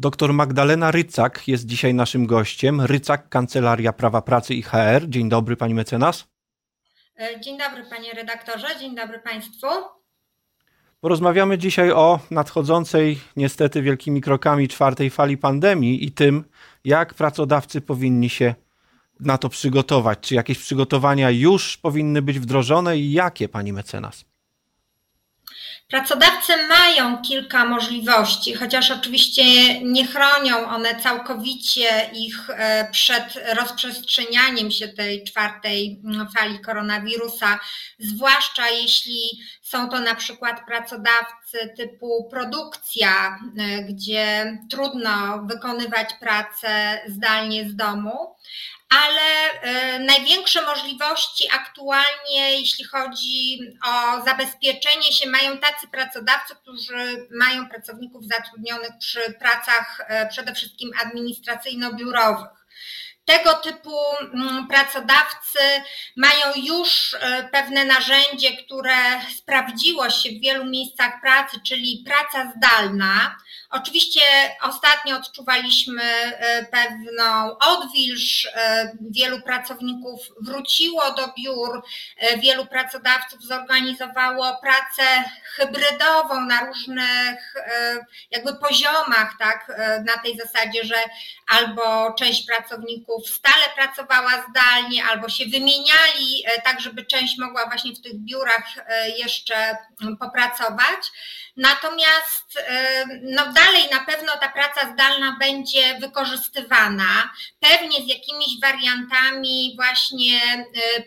Doktor Magdalena Rycak jest dzisiaj naszym gościem. Rycak, Kancelaria Prawa Pracy i HR. Dzień dobry, pani mecenas. E, dzień dobry, panie redaktorze, dzień dobry państwu. Porozmawiamy dzisiaj o nadchodzącej, niestety wielkimi krokami, czwartej fali pandemii i tym, jak pracodawcy powinni się na to przygotować. Czy jakieś przygotowania już powinny być wdrożone i jakie, pani mecenas? Pracodawcy mają kilka możliwości, chociaż oczywiście nie chronią one całkowicie ich e, przed rozprzestrzenianiem się tej czwartej mm, fali koronawirusa, zwłaszcza jeśli są to na przykład pracodawcy typu produkcja, e, gdzie trudno wykonywać pracę zdalnie z domu, ale e, największe możliwości aktualnie, jeśli chodzi o zabezpieczenie się, mają tacy pracodawcy, którzy mają pracowników zatrudnionych przy pracach e, przede wszystkim administracyjno-biurowych. Tego typu mm, pracodawcy mają już e, pewne narzędzie, które sprawdziło się w wielu miejscach pracy, czyli praca zdalna. Oczywiście ostatnio odczuwaliśmy e, pewną odwilż, e, wielu pracowników wróciło do biur, wielu pracodawców zorganizowało pracę hybrydową na różnych jakby poziomach, tak, na tej zasadzie, że albo część pracowników stale pracowała zdalnie albo się wymieniali, e, tak żeby część mogła właśnie w tych biurach e, jeszcze popracować. Natomiast e, no dalej na pewno ta praca zdalna będzie wykorzystywana, pewnie z jakimiś wariantami właśnie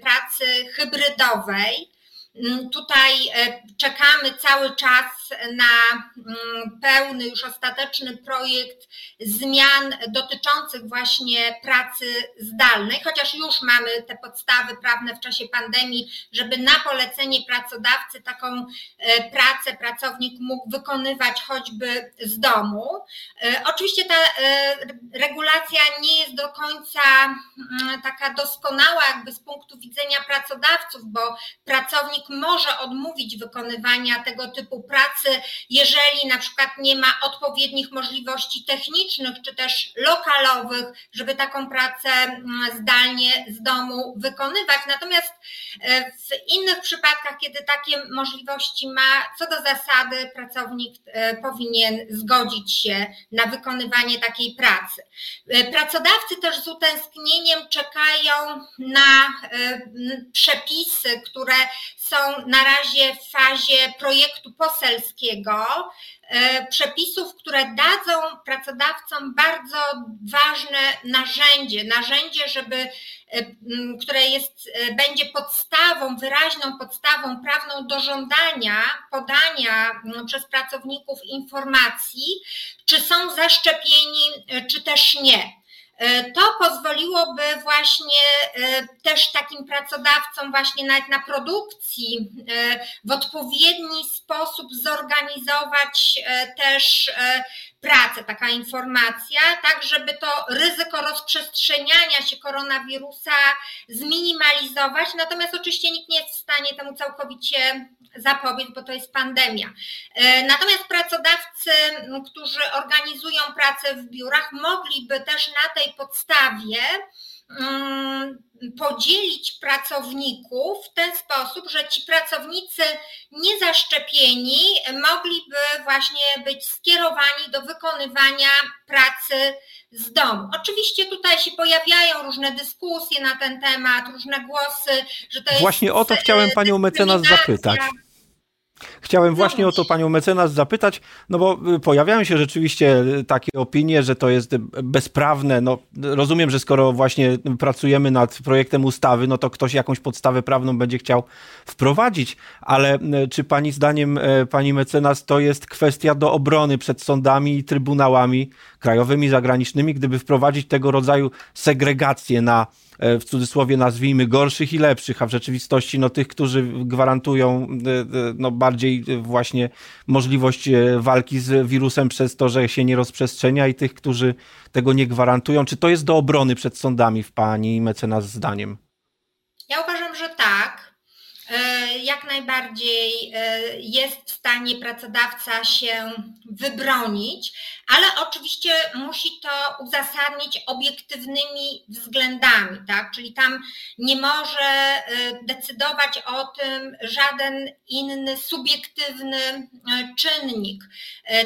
pracy hybrydowej. Mm, tutaj e, czekamy cały czas na mm, pełny, już ostateczny projekt zmian dotyczących właśnie pracy zdalnej, chociaż już mamy te podstawy prawne w czasie pandemii, żeby na polecenie pracodawcy taką e, pracę pracownik mógł wykonywać choćby z domu. E, oczywiście ta regulacja nie jest do końca mm, taka doskonała, jakby z punktu widzenia pracodawców, bo pracownik może odmówić wykonywania tego typu pracy, jeżeli na przykład nie ma odpowiednich możliwości technicznych czy też lokalowych, żeby taką pracę mm, zdalnie z domu wykonywać. Natomiast e, w innych przypadkach, kiedy takie możliwości ma, co do zasady pracownik e, powinien zgodzić się na wykonywanie takiej pracy. E, pracodawcy też z utęsknieniem czekają na przepisy, które są na razie w fazie projektu poselskiego, e, przepisów, które dadzą pracodawcom bardzo ważne narzędzie, narzędzie, żeby, e, które jest, e, będzie podstawą, wyraźną podstawą prawną do żądania podania przez pracowników informacji, czy są zaszczepieni, czy też nie. E, to pozwoliłoby właśnie e, też takim pracodawcom właśnie nawet na produkcji e, w odpowiedni sposób zorganizować też pracę, taka informacja, tak żeby to ryzyko rozprzestrzeniania się koronawirusa zminimalizować. Natomiast oczywiście nikt nie jest w stanie temu całkowicie zapobiec, bo to jest pandemia. E, natomiast pracodawcy, którzy organizują pracę w biurach, mogliby też na tej podstawie podzielić pracowników w ten sposób, że ci pracownicy niezaszczepieni mogliby właśnie być skierowani do wykonywania pracy z domu. Oczywiście tutaj się pojawiają różne dyskusje na ten temat, różne głosy, że to jest. Właśnie o to chciałem panią mecenas zapytać. Chciałem właśnie o to panią mecenas zapytać, no bo y, pojawiają się rzeczywiście y, takie opinie, że to jest bezprawne. No, rozumiem, że skoro właśnie pracujemy nad projektem ustawy, no to ktoś jakąś podstawę prawną będzie chciał wprowadzić, ale y, czy pani zdaniem, pani mecenas, to jest kwestia do obrony przed sądami i trybunałami krajowymi, zagranicznymi, gdyby wprowadzić tego rodzaju segregację na w cudzysłowie nazwijmy gorszych i lepszych, a w rzeczywistości no, tych, którzy gwarantują no, bardziej właśnie możliwość walki z wirusem przez to, że się nie rozprzestrzenia i tych, którzy tego nie gwarantują. Czy to jest do obrony przed sądami w pani mecenas zdaniem? Ja uważam, że tak. Jak najbardziej jest w stanie pracodawca się wybronić, ale oczywiście musi to uzasadnić obiektywnymi względami, tak? Czyli tam nie może decydować o tym żaden inny subiektywny czynnik,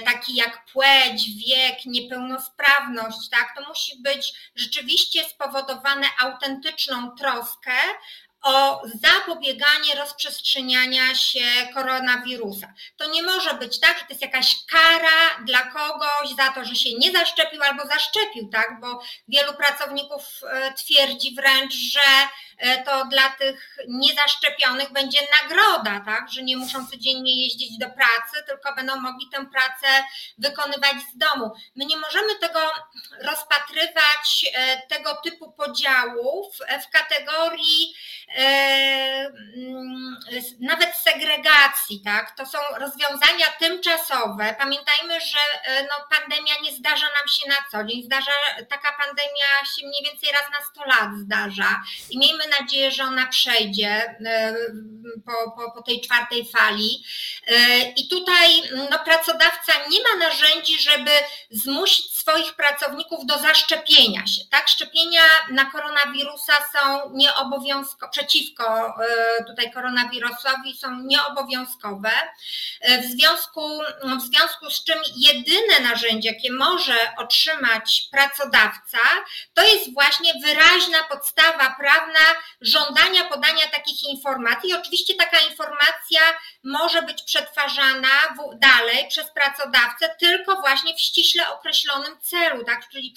taki jak płeć, wiek, niepełnosprawność, tak? To musi być rzeczywiście spowodowane autentyczną troskę o zapobieganie rozprzestrzeniania się koronawirusa. To nie może być tak, że to jest jakaś kara dla kogoś za to, że się nie zaszczepił albo zaszczepił, tak? Bo wielu pracowników e, twierdzi wręcz, że to dla tych niezaszczepionych będzie nagroda, tak? Że nie muszą codziennie jeździć do pracy, tylko będą mogli tę pracę wykonywać z domu. My nie możemy tego rozpatrywać, e, tego typu podziałów w kategorii E, mm, nawet segregacji, tak? To są rozwiązania tymczasowe. Pamiętajmy, że e, no, pandemia nie zdarza nam się na co dzień. Zdarza, taka pandemia się mniej więcej raz na 100 lat zdarza i miejmy nadzieję, że ona przejdzie e, po, po, po tej czwartej fali. I tutaj no, pracodawca nie ma narzędzi, żeby zmusić swoich pracowników do zaszczepienia się. Tak? Szczepienia na koronawirusa są nieobowiązkowe, przeciwko e, tutaj koronawirusowi są nieobowiązkowe. E, w związku, w związku z czym jedyne narzędzie, jakie może otrzymać pracodawca, to jest właśnie wyraźna podstawa prawna żądania podania takich informacji. Oczywiście taka informacja może być przetwarzana dalej przez pracodawcę tylko właśnie w ściśle określonym celu, tak? czyli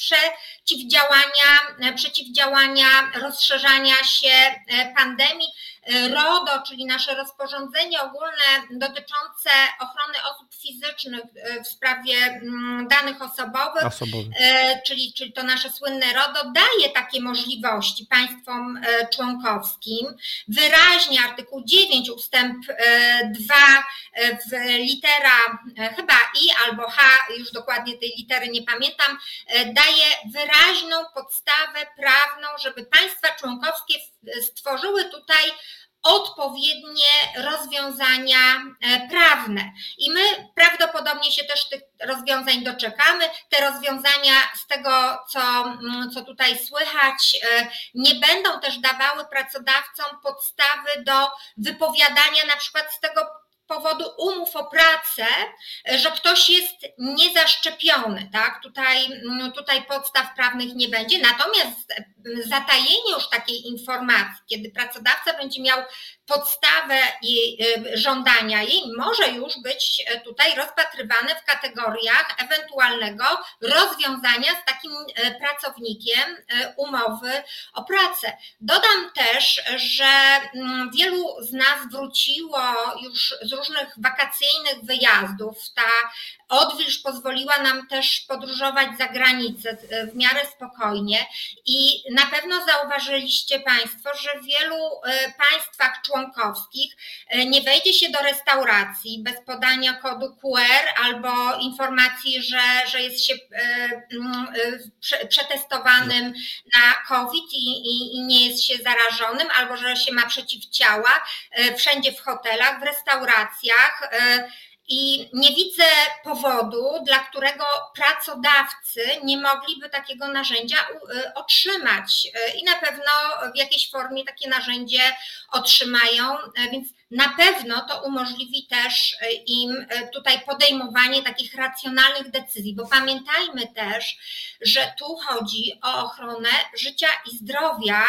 przeciwdziałania, przeciwdziałania rozszerzania się e, pandemii. RODO, czyli nasze rozporządzenie ogólne dotyczące ochrony osób fizycznych e, w sprawie mm, danych osobowych, Osobowy. E, czyli, czyli to nasze słynne RODO, daje takie możliwości państwom członkowskim. Wyraźnie artykuł 9 ustęp 2 w litera chyba I albo H, już dokładnie tej litery nie pamiętam, daje wyraźną podstawę prawną, żeby państwa członkowskie stworzyły tutaj odpowiednie rozwiązania e, prawne. I my prawdopodobnie się też tych rozwiązań doczekamy. Te rozwiązania, z tego co, mm, co tutaj słychać, e, nie będą też dawały pracodawcom podstawy do wypowiadania na przykład z tego powodu umów o pracę, że ktoś jest niezaszczepiony, tak? Tutaj, no tutaj podstaw prawnych nie będzie. Natomiast zatajenie już takiej informacji, kiedy pracodawca będzie miał podstawę i y, żądania jej może już być e, tutaj rozpatrywane w kategoriach ewentualnego rozwiązania z takim e, pracownikiem e, umowy o pracę. Dodam też, że mm, wielu z nas wróciło już z różnych wakacyjnych wyjazdów. Ta odwilż pozwoliła nam też podróżować za granicę w miarę spokojnie. I na pewno zauważyliście Państwo, że w wielu państwach członkowskich e, nie wejdzie się do restauracji bez podania kodu QR albo informacji, że, że jest się e, mm, e, przetestowanym na COVID i, i, i nie jest się zarażonym, albo że się ma przeciwciała wszędzie w hotelach, w restauracjach i nie widzę powodu, dla którego pracodawcy nie mogliby takiego narzędzia y, otrzymać. Y, I na pewno w jakiejś formie takie narzędzie otrzymają, y, więc na pewno to umożliwi też im tutaj podejmowanie takich racjonalnych decyzji, bo pamiętajmy też, że tu chodzi o ochronę życia i zdrowia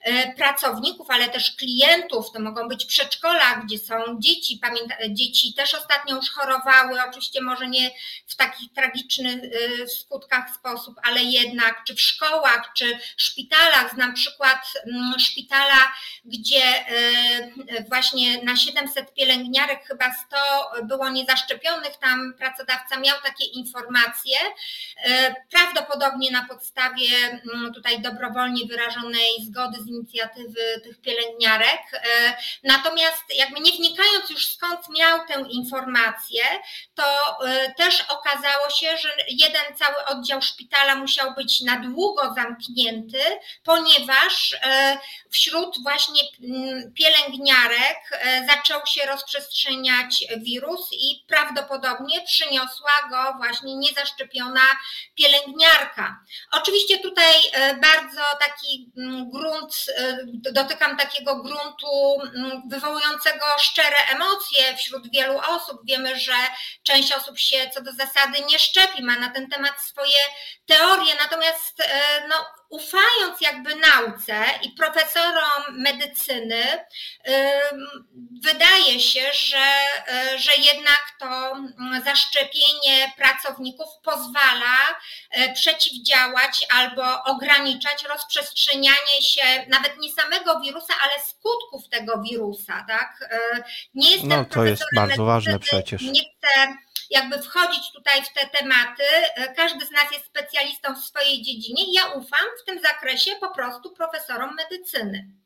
E, pracowników, ale też klientów, to mogą być przedszkola, gdzie są dzieci, pamięta, dzieci też ostatnio już chorowały, oczywiście może nie w takich tragicznych e, skutkach sposób, ale jednak, czy w szkołach, czy szpitalach, znam przykład mm, szpitala, gdzie e, właśnie na 700 pielęgniarek chyba 100 było niezaszczepionych, tam pracodawca miał takie informacje, prawie prawdopodobnie na podstawie mm, tutaj dobrowolnie wyrażonej zgody z inicjatywy tych pielęgniarek. Natomiast jakby nie wnikając już skąd miał tę informację, to też okazało się, że jeden cały oddział szpitala musiał być na długo zamknięty, ponieważ wśród właśnie mm, pielęgniarek zaczął się rozprzestrzeniać wirus i prawdopodobnie przyniosła go właśnie niezaszczepiona pielęgniarka. Oczywiście tutaj e, bardzo taki mm, grunt, e, dotykam takiego gruntu mm, wywołującego szczere emocje wśród wielu osób. Wiemy, że część osób się co do zasady nie szczepi, ma na ten temat swoje teorie, natomiast e, no, ufając jakby nauce i profesorom medycyny, wydaje się, że, e, że jednak to mm, zaszczepienie pracowników pozwala e, przeciwdziałać albo ograniczać rozprzestrzenianie się nawet nie samego wirusa, ale skutków tego wirusa. Tak? E, nie jestem no to jest bardzo ważne przecież. Nie chcę jakby wchodzić tutaj w te tematy. Każdy z nas jest specjalistą w swojej dziedzinie ja ufam w tym zakresie po prostu profesorom medycyny.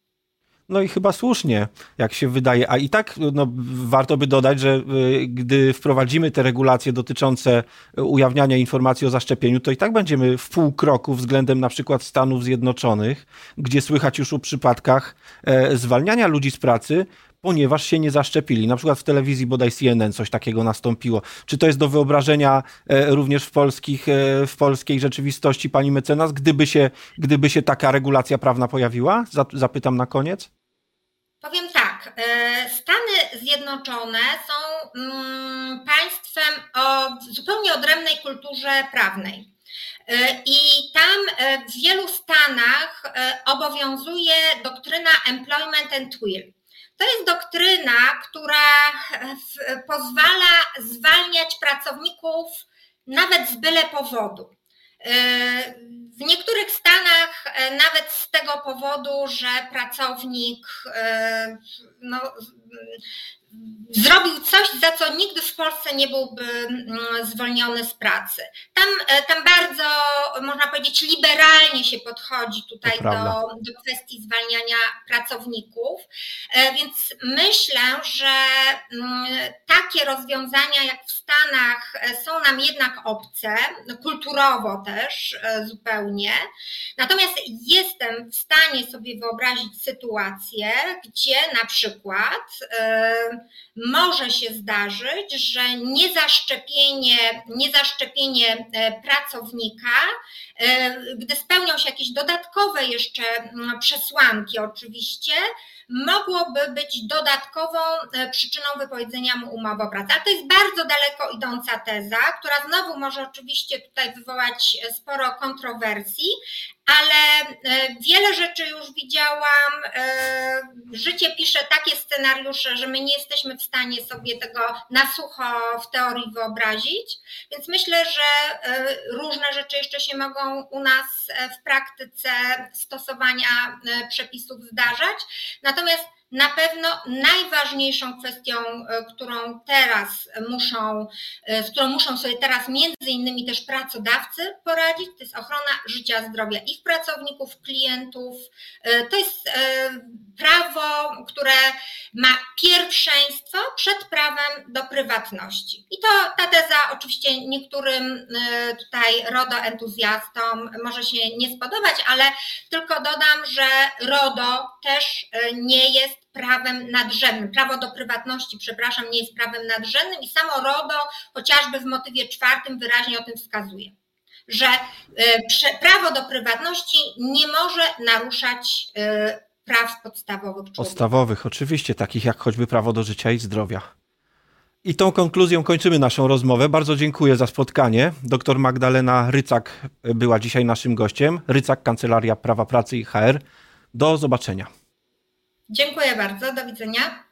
No i chyba słusznie, jak się wydaje. A i tak no, warto by dodać, że y, gdy wprowadzimy te regulacje dotyczące ujawniania informacji o zaszczepieniu, to i tak będziemy w pół kroku względem na przykład Stanów Zjednoczonych, gdzie słychać już o przypadkach e, zwalniania ludzi z pracy, ponieważ się nie zaszczepili. Na przykład w telewizji bodaj CNN coś takiego nastąpiło. Czy to jest do wyobrażenia e, również w, polskich, e, w polskiej rzeczywistości, pani mecenas, gdyby się, gdyby się taka regulacja prawna pojawiła? Zapytam na koniec. Powiem tak, e, Stany Zjednoczone są mm, państwem o zupełnie odrębnej kulturze prawnej. I tam w wielu stanach obowiązuje doktryna employment and will. To jest doktryna, która pozwala zwalniać pracowników nawet z byle powodu. W niektórych stanach nawet z tego powodu, że pracownik no, zrobił coś, za co nigdy w Polsce nie byłby mm, zwolniony z pracy. Tam, e, tam bardzo, można powiedzieć, liberalnie się podchodzi tutaj do, do kwestii zwalniania pracowników, e, więc myślę, że mm, takie rozwiązania jak w Stanach e, są nam jednak obce, kulturowo też zupełnie. Natomiast jestem w stanie sobie wyobrazić sytuację, gdzie na przykład może się zdarzyć, że niezaszczepienie, niezaszczepienie e, pracownika, e, gdy spełnią się jakieś dodatkowe jeszcze przesłanki oczywiście, mogłoby być dodatkową e, przyczyną wypowiedzenia mu umowy o pracę. Ale to jest bardzo daleko idąca teza, która znowu może oczywiście tutaj wywołać sporo kontrowersji, ale e, wiele rzeczy już widziałam. E, życie pisze takie scenariusze, że my nie jesteśmy w stanie sobie tego na sucho w teorii wyobrazić, więc myślę, że różne rzeczy jeszcze się mogą u nas w praktyce stosowania przepisów zdarzać. Natomiast na pewno najważniejszą kwestią, e, którą teraz muszą, e, z którą muszą sobie teraz między innymi też pracodawcy poradzić, to jest ochrona życia, zdrowia ich pracowników, klientów. E, to jest prawo, które ma pierwszeństwo przed prawem do prywatności. I to ta teza oczywiście niektórym tutaj RODO entuzjastom może się nie spodobać, ale tylko dodam, że RODO też nie jest prawem nadrzędnym. Prawo do prywatności, przepraszam, nie jest prawem nadrzędnym i samo RODO chociażby w motywie czwartym wyraźnie o tym wskazuje, że e, prawo do prywatności nie może naruszać e, praw podstawowych człowieka. Podstawowych, oczywiście, takich jak choćby prawo do życia i zdrowia. I tą konkluzją kończymy naszą rozmowę. Bardzo dziękuję za spotkanie. Doktor Magdalena Rycak była dzisiaj naszym gościem. Rycak, Kancelaria Prawa Pracy i HR. Do zobaczenia. Dziękuję bardzo. Do widzenia.